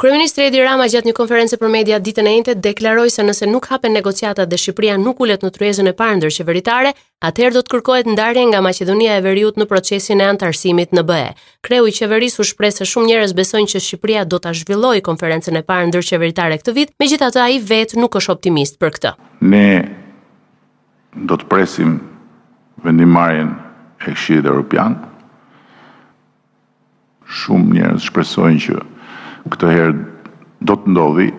Kryeministri Edi Rama gjatë një konference për media ditën e enjte deklaroi se nëse nuk hapen negociatat dhe Shqipëria nuk ulet në tryezën e parë ndërqeveritare, atëherë do të kërkohet ndarje nga Maqedonia e Veriut në procesin e anëtarësimit në BE. Kreu i qeverisë u shpreh se shumë njerëz besojnë që Shqipëria do ta zhvillojë konferencën e parë ndërqeveritare këtë vit, megjithatë ai vetë nuk është optimist për këtë. Ne Do të presim vendimmarrjen e Këshillit Europian. Shumë njerëz shpresojnë që këtë herë do të ndodhi,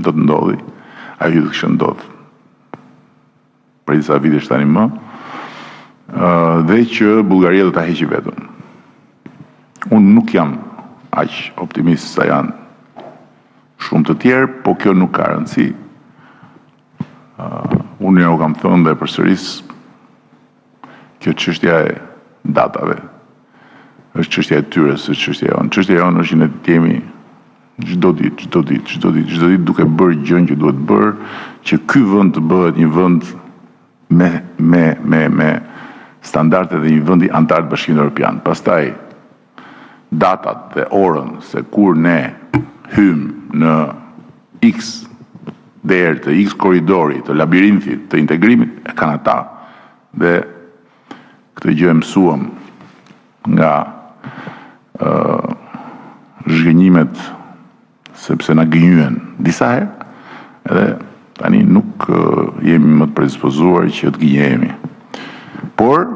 do të ndodhi, ajo që duhet të kishte ndodhur prej disa vitesh tani më, dhe që Bullgaria do ta heqë veton. Unë nuk jam aq optimist sa janë shumë të tjerë, po kjo nuk ka rëndësi. Unë ja u kam thënë dhe e përsëris, kjo çështja e datave është çështja e tyre, s'është çështja jonë. Çështja jonë është që ne të jemi çdo ditë, çdo ditë, çdo ditë, çdo ditë duke bërë gjën që duhet bërë, që ky vend të bëhet një vend me me me me standardet e një vendi anëtar të Bashkimit Evropian. Pastaj datat dhe orën se kur ne hyjmë në X derë të X korridori të labirinthit të integrimit e kanë ata dhe këtë gjë e mësuam nga zhgënjimet sepse na gënjyen disa herë dhe tani nuk jemi më të predispozuar që të gënjehemi. Por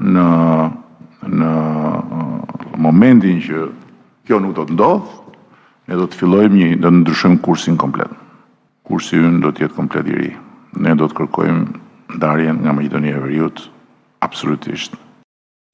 në në momentin që kjo nuk do të ndodhë, ne do të fillojmë një do të ndryshojmë kursin komplet. Kursi ynë do të jetë komplet i ri. Ne do të kërkojmë ndarjen nga Maqedonia e Veriut absolutisht.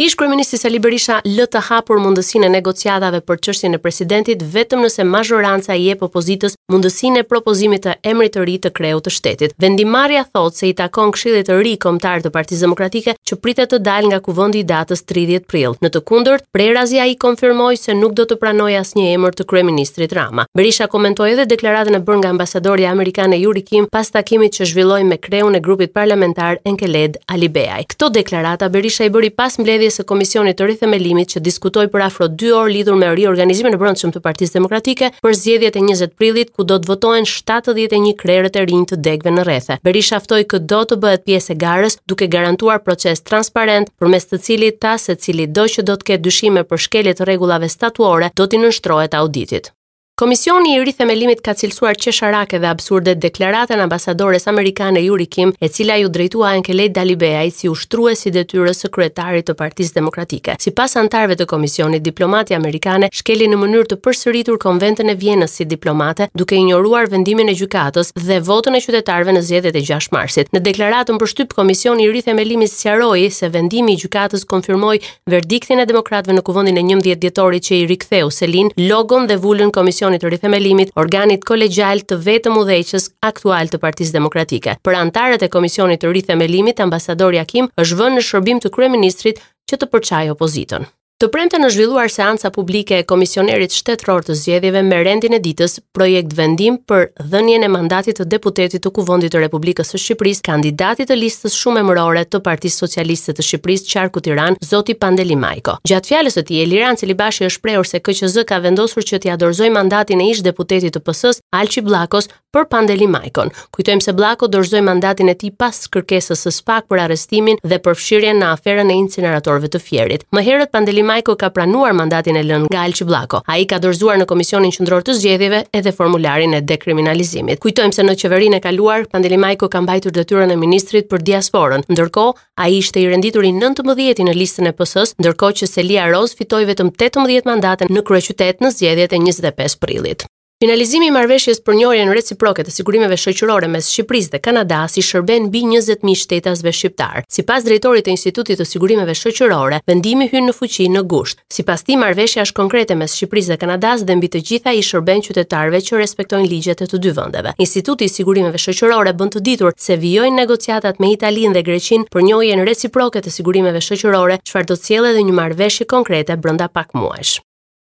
Ish kryeministri Sali Berisha lë të hapur mundësinë e negociatave për çështjen e presidentit vetëm nëse mazhoranca i jep opozitës mundësinë e propozimit të emrit të ri të kreut të shtetit. Vendimmarrja thotë se i takon Këshillit të ri kombëtar të Partisë Demokratike që pritet të dalë nga Kuvendi i datës 30 prill. Në të kundërt, prerazi ai konfirmoi se nuk do të pranojë asnjë emër të kryeministrit Rama. Berisha komentoi edhe deklaratën e bërë nga ambasadorja amerikane Yuri Kim pas takimit që zhvilloi me kreun e grupit parlamentar Enkeled Alibeaj. Këto deklarata Berisha i bëri pas mbledhjes së Komisionit të Rithemelimit që diskutoi për afro 2 orë lidhur me riorganizimin e brendshëm të Partisë Demokratike për zgjedhjet e 20 prillit ku do të votohen 71 krerët e rinj të degëve në rrethe. Berisha ftoi këdo të bëhet pjesë e garës duke garantuar proces transparent përmes të cilit tha se cilido që do të ketë dyshime për shkelje të rregullave statuore do t'i nënshtrohet auditit. Komisioni i rithemelimit ka cilësuar qesharake dhe absurde deklaratën e ambasadores amerikane Yuri Kim, e cila iu drejtua Enkelejd Alibeajt si ushtrues i detyrës së kryetarit të Partisë Demokratike. Sipas anëtarëve të komisionit, diplomatja amerikane shkeli në mënyrë të përsëritur Konventën e Vjenës si diplomate, duke injoruar vendimin e gjykatës dhe votën e qytetarëve në zgjedhjet e 6 marsit. Në deklaratën për shtyp, Komisioni i rithemelimit sqaroi se vendimi i gjykatës konfirmoi Verdiktin e demokratëve në kuvendin e 11 dhjetorit që i riktheu selinë, logon dhe vulën Komisionit të Rithemelimit, organit kolegjial të vetëm udhëheqës aktual të Partisë Demokratike. Për anëtarët e Komisionit të Rithemelimit, ambasadorja Kim është vënë në shërbim të kryeministrit që të përçajë opozitën. Të premten është zhvilluar seanca publike e komisionerit shtetëror të zgjedhjeve me rendin e ditës projektvendim për dhënien e mandatit të deputetit të Kuvendit të Republikës së Shqipërisë, kandidatit të listës shumemërore të Partisë Socialiste të Shqipërisë, Qarku Tiranë, zoti Pandeli Majko. Gjatë fjalës së tij, Ilirjan Celibashi është shprehur se KQZ ka vendosur që t'ia dorëzojë mandatin e ish-deputetit të PS-së, Alqi Bllakos, për Pandeli Majkon. Kujtojmë se Bllako dorëzoi mandatin e tij pas kërkesës së SPAK për arrestimin dhe përfshirjen në aferën e incineratorëve të Fierit. Më herët Pandeli Majko ka pranuar mandatin e lënë nga Alqi Bllako. Ai ka dorëzuar në Komisionin Qendror të Zgjedhjeve edhe formularin e dekriminalizimit. Kujtojmë se në qeverinë e kaluar Pandeli Majko ka mbajtur detyrën e ministrit për diasporën. Ndërkohë, ai ishte i renditur i 19-i në listën e PS-së, ndërkohë që selia rozë fitoi vetëm 18 mandate në kryeqytet në zgjedhjet e 25 prillit. Finalizimi i marrëveshjes për njohjen reciproke të sigurimeve shoqërore mes Shqipërisë dhe Kanadasë i shërben mbi 20.000 shtetasve shqiptarë. Sipas drejtorit të Institutit të Sigurimeve Shoqërore, vendimi hyn në fuqi në gusht. Sipas tij, marrëveshja është konkrete mes Shqipërisë dhe Kanadasë dhe mbi të gjitha i shërben qytetarëve që respektojnë ligjet e të dy vendeve. Instituti i Sigurimeve Shoqërore bën të ditur se vijojnë negociatat me Italinë dhe Greqinë për njohjen reciproke të sigurimeve shoqërore, çfarë do të sjellë edhe një marrëveshje konkrete brenda pak muajsh.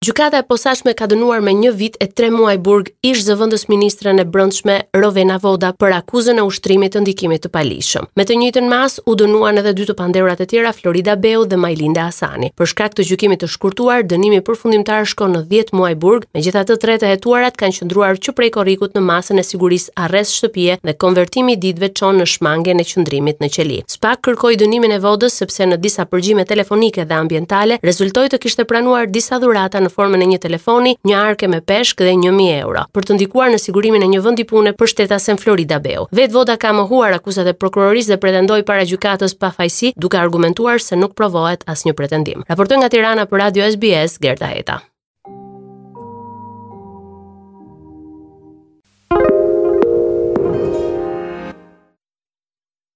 Gjykata e Posaçme ka dënuar me një vit e tre muaj burg ish-zëvendësministren e Brendshme Rovena Voda për akuzën e ushtrimit të ndikimit të paligjshëm. Me të njëjtën masë u dënuan edhe dy të pandehurat e tjera Florida Beu dhe Majlinda Hasani. Për shkak të gjykimit të shkurtuar, dënimi përfundimtar shkon në 10 muaj burg, megjithatë tre të hetuarat kanë qëndruar që prej korrikut në masën e sigurisë arrest shtëpie dhe konvertimi i ditëve çon në shmangen e qëndrimit në qeli. SPAK kërkoi dënimin e Vodës sepse në disa përgjime telefonike dhe ambientale rezultoi të kishte pranuar disa dhurata në formën e një telefoni, një arke me peshk dhe 1000 euro, për të ndikuar në sigurimin e një vendi pune për shtetasen Florida Beu. Vetë Voda ka mohuar akuzat e prokurorisë dhe pretendoi para gjykatës pafajësi, duke argumentuar se nuk provohet asnjë pretendim. Raportoi nga Tirana për Radio SBS Gerta Heta.